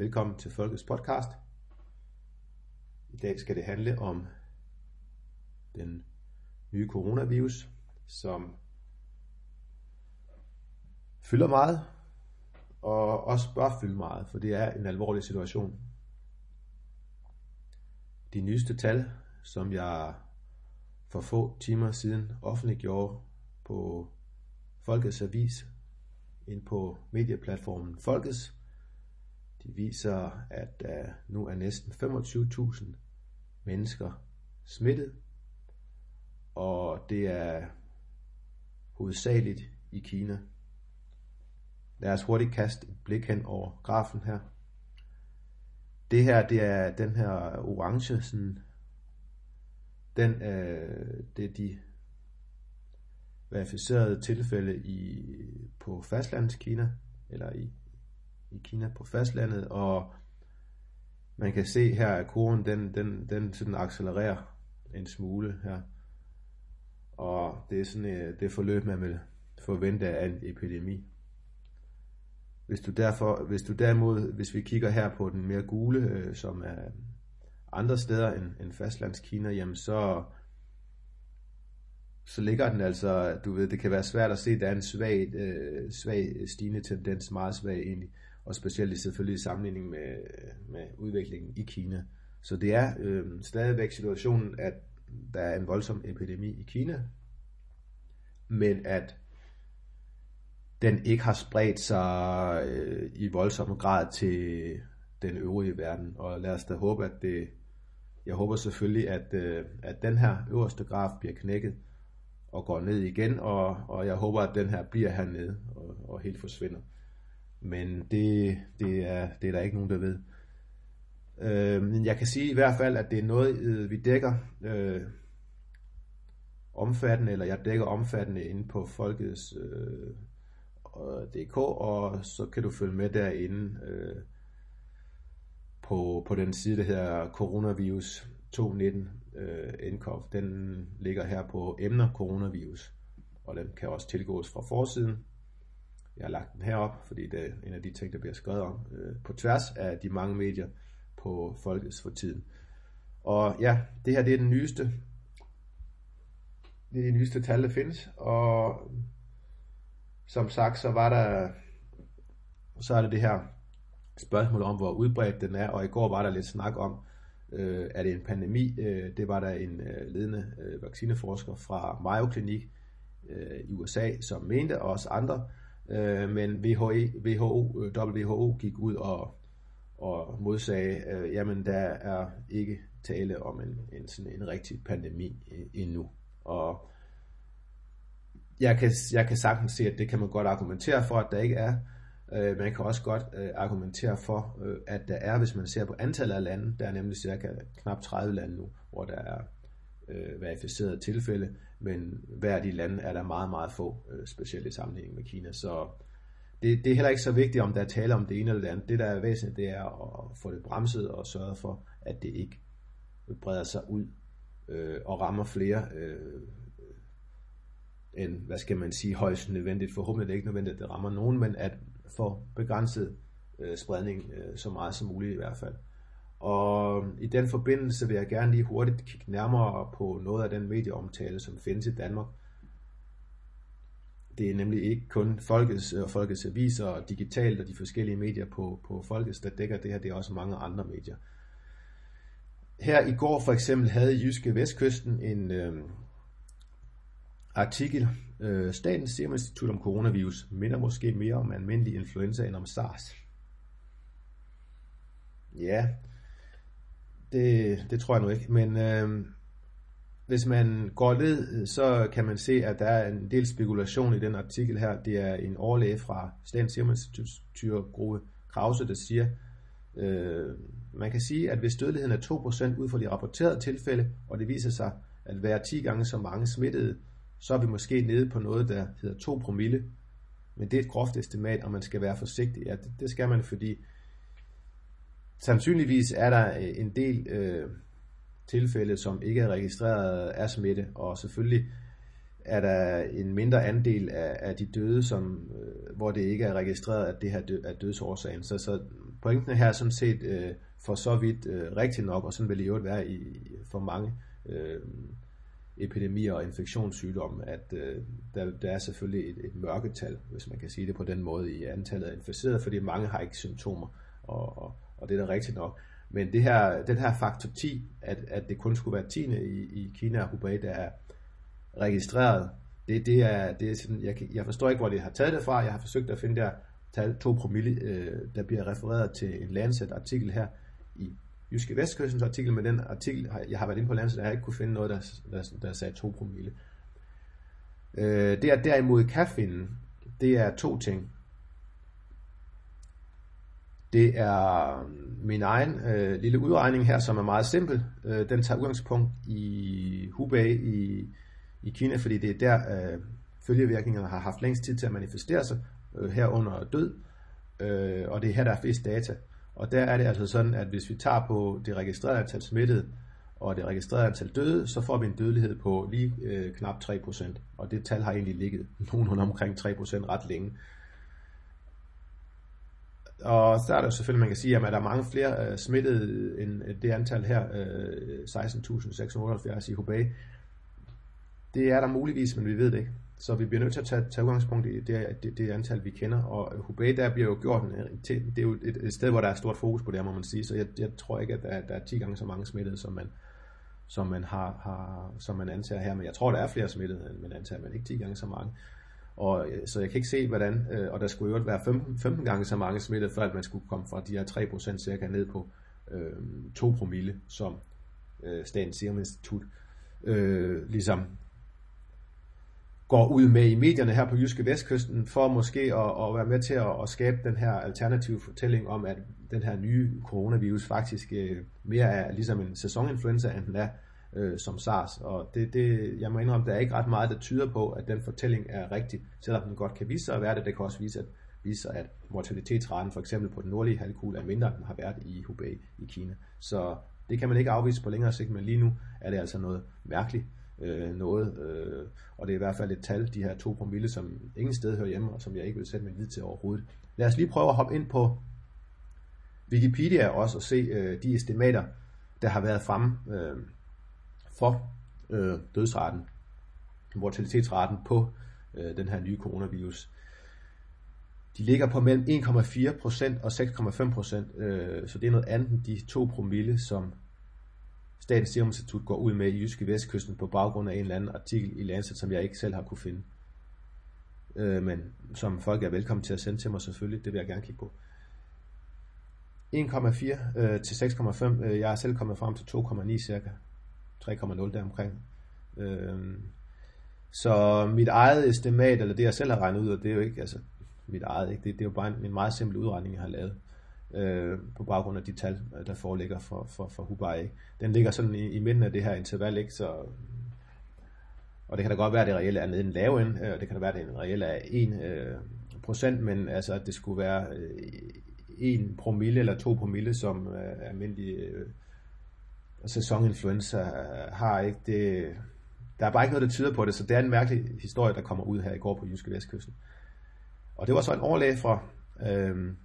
Velkommen til Folkets podcast. I dag skal det handle om den nye coronavirus, som fylder meget, og også bør fylde meget, for det er en alvorlig situation. De nyeste tal, som jeg for få timer siden offentliggjorde på Folkets Avis, ind på medieplatformen Folkets, de viser, at der nu er næsten 25.000 mennesker smittet, og det er hovedsageligt i Kina. Lad os hurtigt kaste et blik hen over grafen her. Det her, det er den her orange, sådan, den, øh, det er de verificerede tilfælde i, på fastlandskina, eller i i Kina på fastlandet, og man kan se her, at kurven den, den, den sådan accelererer en smule her. Og det er sådan øh, det forløb, man vil forvente af en epidemi. Hvis du, derfor, hvis du derimod, hvis vi kigger her på den mere gule, øh, som er andre steder end, end fastlandskina, jamen så, så ligger den altså, du ved, det kan være svært at se, der er en svag, øh, svag stigende tendens, meget svag egentlig og specielt selvfølgelig i sammenligning med, med udviklingen i Kina. Så det er øh, stadigvæk situationen, at der er en voldsom epidemi i Kina, men at den ikke har spredt sig øh, i voldsom grad til den øvrige verden. Og lad os da håbe, at det, jeg håber selvfølgelig, at, øh, at den her øverste graf bliver knækket og går ned igen, og, og jeg håber, at den her bliver hernede og, og helt forsvinder. Men det, det, er, det er der ikke nogen, der ved. Øh, men jeg kan sige i hvert fald, at det er noget, øh, vi dækker øh, omfattende, eller jeg dækker omfattende inde på Folkets øh, DK, og så kan du følge med derinde øh, på, på den side, der hedder Coronavirus 219 øh, NCOV. Den ligger her på emner coronavirus, og den kan også tilgås fra forsiden. Jeg har lagt den herop, fordi det er en af de ting, der bliver skrevet om øh, på tværs af de mange medier på Folkets for tiden. Og ja, det her det er den nyeste. Det er de nyeste tal, der findes. Og som sagt, så var der så er det det her spørgsmål om, hvor udbredt den er. Og i går var der lidt snak om, øh, er det en pandemi? Øh, det var der en øh, ledende øh, vaccineforsker fra Mayo Clinic øh, i USA, som mente, og også andre, Øh, men WHO, øh, WHO, WHO gik ud og, og modsagde, øh, jamen der er ikke tale om en, en, sådan en rigtig pandemi øh, endnu. Og jeg kan, jeg kan sagtens se, at det kan man godt argumentere for, at der ikke er. Øh, man kan også godt øh, argumentere for, øh, at der er, hvis man ser på antallet af lande, der er nemlig cirka knap 30 lande nu, hvor der er øh, verificerede tilfælde, men hver af de lande er der meget, meget få, øh, specielt i sammenligning med Kina. Så det, det er heller ikke så vigtigt, om der er tale om det ene eller det andet. Det, der er væsentligt, det er at få det bremset og sørge for, at det ikke breder sig ud øh, og rammer flere øh, end, hvad skal man sige, højst nødvendigt. Forhåbentlig er det ikke nødvendigt, at det rammer nogen, men at få begrænset øh, spredning øh, så meget som muligt i hvert fald. Og øhm, i den forbindelse vil jeg gerne lige hurtigt kigge nærmere på noget af den medieomtale, som findes i Danmark. Det er nemlig ikke kun Folkets og Folkets Aviser og digitalt og de forskellige medier på, på Folkets, der dækker det her, det er også mange andre medier. Her i går for eksempel havde Jyske Vestkysten en øh, artikel, øh, Statens Serum Institut om coronavirus minder måske mere om almindelig influenza end om SARS. Ja, det, det tror jeg nu ikke, men øh, hvis man går ned, så kan man se, at der er en del spekulation i den artikel her. Det er en overlæge fra Statens Serum Institut, Grove Krause, der siger, øh, man kan sige, at hvis dødeligheden er 2% ud fra de rapporterede tilfælde, og det viser sig at være 10 gange så mange smittede, så er vi måske nede på noget, der hedder 2 promille. Men det er et groft estimat, og man skal være forsigtig. Ja, det, det skal man, fordi Sandsynligvis er der øh, en del øh, tilfælde, som ikke er registreret af smitte, og selvfølgelig er der en mindre andel af, af de døde, som, øh, hvor det ikke er registreret, at det her dø, er dødsårsagen. Så, så pointen her er sådan set øh, for så vidt øh, rigtigt nok, og sådan vil det jo være i, for mange øh, epidemier og infektionssygdomme, at øh, der, der er selvfølgelig et, et mørketal, hvis man kan sige det på den måde, i antallet af inficerede, fordi mange har ikke symptomer, og, og, og det er da rigtigt nok. Men det her, den her faktor 10, at, at det kun skulle være 10. i, i Kina og Hubei, der er registreret, det, det er, det er sådan, jeg, jeg forstår ikke, hvor det har taget det fra. Jeg har forsøgt at finde der tal 2 promille, øh, der bliver refereret til en Lancet-artikel her i Jyske Vestkystens artikel, men den artikel, jeg har været inde på Lancet, der har jeg ikke kunne finde noget, der, der, der sagde 2 promille. Øh, det jeg derimod kan finde, det er to ting. Det er øh, min egen øh, lille udregning her, som er meget simpel. Øh, den tager udgangspunkt i Hubei i, i Kina, fordi det er der øh, følgevirkningerne har haft længst tid til at manifestere sig, øh, herunder død, øh, og det er her, der er flest data. Og der er det altså sådan, at hvis vi tager på det registrerede antal smittede og det registrerede antal døde, så får vi en dødelighed på lige øh, knap 3%. Og det tal har egentlig ligget nogenlunde omkring 3% ret længe. Og så er der selvfølgelig, man kan sige, at der er mange flere øh, smittede end øh, det antal her, øh, 16.678 i Hubei. Det er der muligvis, men vi ved det ikke. Så vi bliver nødt til at tage, tage udgangspunkt i det, det, det antal, vi kender. Og Hubei, der bliver jo gjort en, det er jo et, et sted, hvor der er stort fokus på det, må man sige. Så jeg, jeg tror ikke, at der, der er 10 gange så mange smittede, som man, som man, har, har, som man antager her. Men jeg tror, der er flere smittede, end man antager, men ikke 10 gange så mange. Og, øh, så jeg kan ikke se, hvordan, øh, og der skulle jo være 15, 15 gange så mange smittede, før at man skulle komme fra de her 3% cirka ned på øh, 2 promille, som øh, Statens Serum Institut øh, ligesom går ud med i medierne her på Jyske Vestkysten, for måske at, at være med til at, at skabe den her alternative fortælling om, at den her nye coronavirus faktisk øh, mere er ligesom en sæsoninfluenza, end den er øh, som SARS. Og det, det, jeg må indrømme, der er ikke ret meget, der tyder på, at den fortælling er rigtig, selvom den godt kan vise sig at være det. Det kan også vise, at, vise sig, at mortalitetsraten for eksempel på den nordlige halvkugle er mindre, end den har været i Hubei i Kina. Så det kan man ikke afvise på længere sigt, men lige nu er det altså noget mærkeligt øh, noget, øh, og det er i hvert fald et tal, de her to promille, som ingen sted hører hjemme, og som jeg ikke vil sætte min lid til overhovedet. Lad os lige prøve at hoppe ind på Wikipedia også og se øh, de estimater, der har været fremme øh, for øh, dødsraten, mortalitetsraten på øh, den her nye coronavirus. De ligger på mellem 1,4% og 6,5%, øh, så det er noget andet end de 2 promille, som Statens Serum Institut går ud med i Jyske Vestkysten på baggrund af en eller anden artikel i Lancet, som jeg ikke selv har kunne finde. Øh, men som folk er velkommen til at sende til mig selvfølgelig, det vil jeg gerne kigge på. 1,4 øh, til 6,5. Øh, jeg er selv kommet frem til 2,9 cirka. 3,0 deromkring. Øh, så mit eget estimat, eller det jeg selv har regnet ud, og det er jo ikke altså, mit eget, ikke? Det, det er jo bare en, en meget simpel udregning, jeg har lavet øh, på baggrund af de tal, øh, der foreligger for, for, for Hubei. Den ligger sådan i, i midten af det her interval, ikke? Så, og det kan da godt være, at det reelle er nede i en lave ende, øh, og det kan da være, at det reelle er 1 øh, procent, men altså, at det skulle være øh, 1 promille eller 2 promille, som øh, almindelig øh, sæsoninfluenza øh, har, ikke? Det, der er bare ikke noget, der tyder på det, så det er en mærkelig historie, der kommer ud her i går på Jyske Vestkysten. Og det var så en overlæge fra øhm,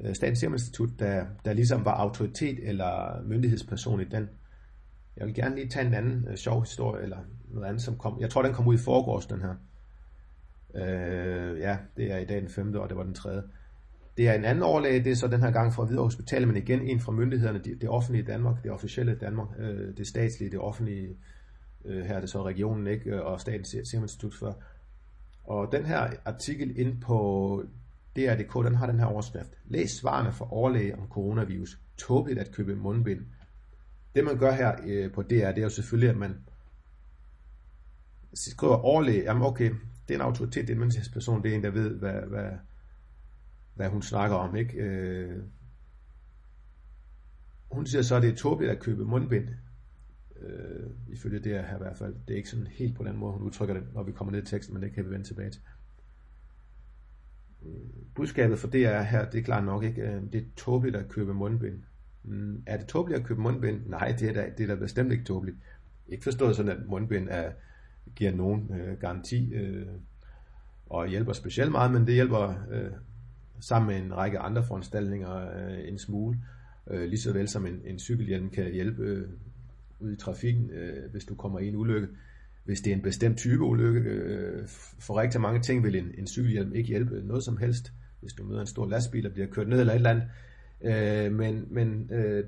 øh, Statens Serum Institut, der, der ligesom var autoritet eller myndighedsperson i den. Jeg vil gerne lige tage en anden øh, sjov historie, eller noget andet, som kom. Jeg tror, den kom ud i forgårs, den her. Øh, ja, det er i dag den 5. og det var den 3. Det er en anden overlæge, det er så den her gang fra Hvidovre Hospital, men igen en fra myndighederne, det, det offentlige Danmark, det officielle Danmark, øh, det statslige, det offentlige, øh, her er det så regionen, ikke, øh, og Statens Serum Institut for. Og den her artikel ind på DRDK, den har den her overskrift. Læs svarene for overlæge om coronavirus. Tåbeligt at købe mundbind. Det man gør her øh, på DR, det er jo selvfølgelig, at man skriver overlæge. Jamen okay, det er en autoritet, det er en myndighedsperson, det er en, der ved, hvad, hvad, hvad hun snakker om. Ikke? Øh, hun siger så, at det er tåbeligt at købe mundbind. Øh, ifølge det her i hvert fald. Det er ikke sådan helt på den måde, hun udtrykker det, når vi kommer ned i teksten, men det kan vi vende tilbage til øh, budskabet for det er her, det er klart nok ikke, øh, det er tåbeligt at købe mundbind. Mm, er det tåbeligt at købe mundbind? Nej, det er da, det er da bestemt ikke tåbeligt. Ikke forstået sådan, at mundbind er, giver nogen øh, garanti øh, og hjælper specielt meget, men det hjælper øh, sammen med en række andre foranstaltninger øh, en smule. Øh, lige så vel som en, en cykelhjelm kan hjælpe øh, ud i trafikken, øh, hvis du kommer i en ulykke. Hvis det er en bestemt type ulykke, øh, for rigtig mange ting vil en, en cykelhjelm ikke hjælpe noget som helst. Hvis du møder en stor lastbil og bliver kørt ned eller et eller andet, Øh, men men øh,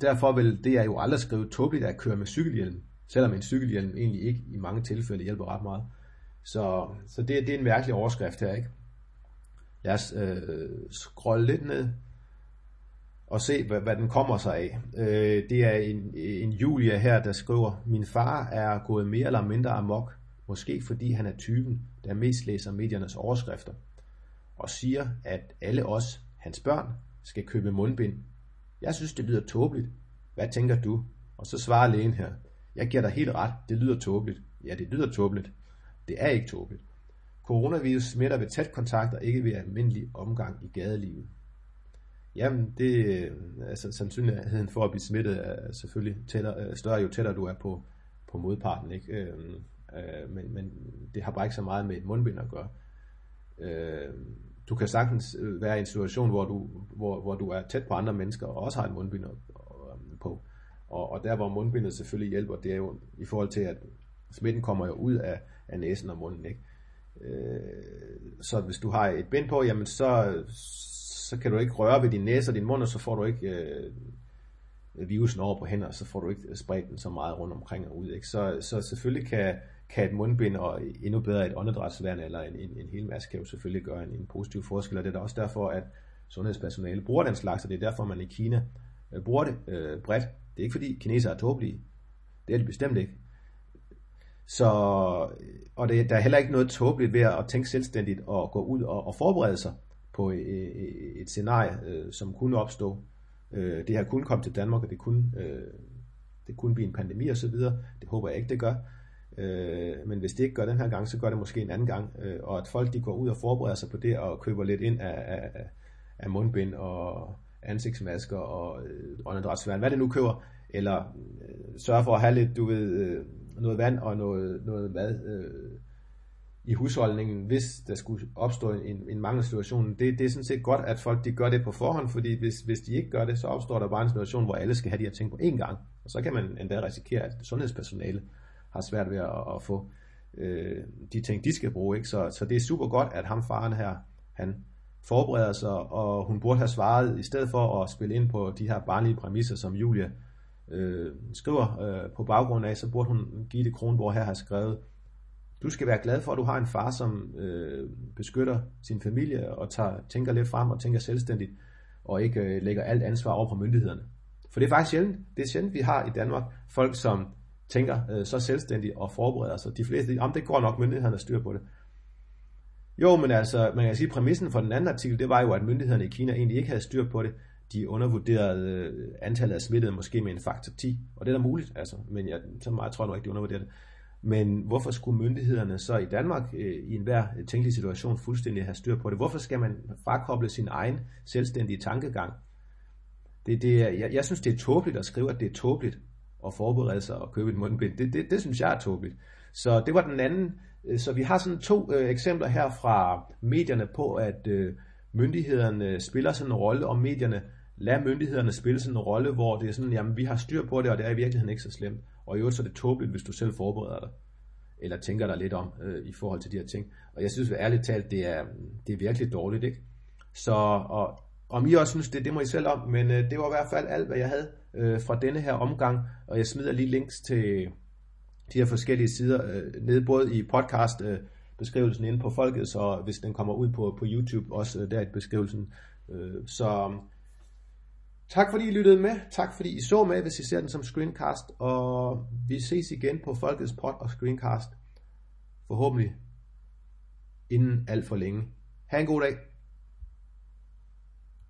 derfor vil det jeg jo aldrig skrive tåbeligt at køre med cykelhjelm, selvom en cykelhjelm egentlig ikke i mange tilfælde hjælper ret meget. Så, så det, det er en mærkelig overskrift her, ikke? Lad os øh, scrolle lidt ned og se, hvad, hvad den kommer sig af. Øh, det er en, en Julia her, der skriver, Min far er gået mere eller mindre amok, måske fordi han er typen, der mest læser mediernes overskrifter, og siger, at alle os, hans børn, skal købe mundbind. Jeg synes, det lyder tåbeligt. Hvad tænker du? Og så svarer lægen her. Jeg giver dig helt ret. Det lyder tåbeligt. Ja, det lyder tåbeligt. Det er ikke tåbeligt. Coronavirus smitter ved tæt kontakt og ikke ved almindelig omgang i gadelivet. Jamen, det, øh, altså, sandsynligheden for at blive smittet er selvfølgelig tættere, øh, større, jo tættere du er på, på modparten. Ikke? Øh, øh, men, men det har bare ikke så meget med et mundbind at gøre. Øh, du kan sagtens øh, være i en situation, hvor du, hvor, hvor du er tæt på andre mennesker, og også har en mundbind øhm, på. Og, og der, hvor mundbindet selvfølgelig hjælper, det er jo i forhold til, at smitten kommer jo ud af, af næsen og munden. Ikke? Øh, så hvis du har et bind på, jamen så, så kan du ikke røre ved din næse og din mund, og så får du ikke øh, virusen over på hænder, så får du ikke spredt den så meget rundt omkring og ud. Ikke? Så, så selvfølgelig kan, kan et mundbind og endnu bedre et åndedrætsværn eller en, en, en hel masse kan jo selvfølgelig gøre en, en positiv forskel, og det er da også derfor, at sundhedspersonale bruger den slags, og det er derfor, man i Kina øh, bruger det øh, bredt. Det er ikke fordi kinesere er tåbelige. Det er det bestemt ikke. Så, og det, der er heller ikke noget tåbeligt ved at tænke selvstændigt og gå ud og, og forberede sig på et, et scenarie, øh, som kunne opstå. Øh, det her kunne komme til Danmark, og det kunne, øh, det kunne blive en pandemi osv. Det håber jeg ikke, det gør. Øh, men hvis det ikke gør den her gang, så gør det måske en anden gang. Øh, og at folk de går ud og forbereder sig på det og køber lidt ind af, af, af mundbind og ansigtsmasker og øh, åndedrætsværn, hvad det nu køber, eller øh, sørge for at have lidt, du ved, øh, noget vand og noget, noget mad øh, i husholdningen, hvis der skulle opstå en, en mangelsituation. Det, det er sådan set godt, at folk de gør det på forhånd, fordi hvis, hvis de ikke gør det, så opstår der bare en situation, hvor alle skal have de her ting på én gang. Og så kan man endda risikere, at sundhedspersonale har svært ved at, at få øh, de ting, de skal bruge. Ikke? Så, så det er super godt, at ham faren her, han forbereder sig, og hun burde have svaret, i stedet for at spille ind på de her barnlige præmisser, som Julia øh, skriver øh, på baggrund af, så burde hun give det Kronborg her har skrevet, du skal være glad for, at du har en far, som øh, beskytter sin familie og tager, tænker lidt frem og tænker selvstændigt, og ikke øh, lægger alt ansvar over på myndighederne. For det er faktisk sjældent, det er sjældent, vi har i Danmark folk, som tænker øh, så selvstændigt og forbereder sig. De fleste, om det går nok, myndighederne styr på det. Jo, men altså, man kan sige, at præmissen for den anden artikel, det var jo, at myndighederne i Kina egentlig ikke havde styr på det. De undervurderede øh, antallet af smittede måske med en faktor 10, og det er da muligt, altså, men jeg, så meget tror jeg nu ikke, de undervurderede det. Men hvorfor skulle myndighederne så i Danmark øh, i enhver øh, tænkelig situation fuldstændig have styr på det? Hvorfor skal man frakoble sin egen selvstændige tankegang? Det, det er, jeg, jeg synes, det er tåbeligt at skrive, at det er tåbeligt at forberede sig og købe et mundbind. Det, det, det synes jeg er tåbeligt. Så det var den anden. Øh, så vi har sådan to øh, eksempler her fra medierne på, at øh, myndighederne spiller sådan en rolle, og medierne lader myndighederne spille sådan en rolle, hvor det er sådan, jamen vi har styr på det, og det er i virkeligheden ikke så slemt. Og i øvrigt så er det tåbeligt, hvis du selv forbereder dig, eller tænker dig lidt om øh, i forhold til de her ting. Og jeg synes ærligt talt, det er, det er virkelig dårligt, ikke? Så, og om I også synes det, det må I selv om, men øh, det var i hvert fald alt, hvad jeg havde øh, fra denne her omgang, og jeg smider lige links til de her forskellige sider øh, nede, både i podcast øh, beskrivelsen inde på folket, så hvis den kommer ud på, på YouTube, også øh, der i beskrivelsen. Øh, så tak fordi I lyttede med, tak fordi I så med, hvis I ser den som screencast, og vi ses igen på Folkets Pod og Screencast, forhåbentlig inden alt for længe. Ha' en god dag.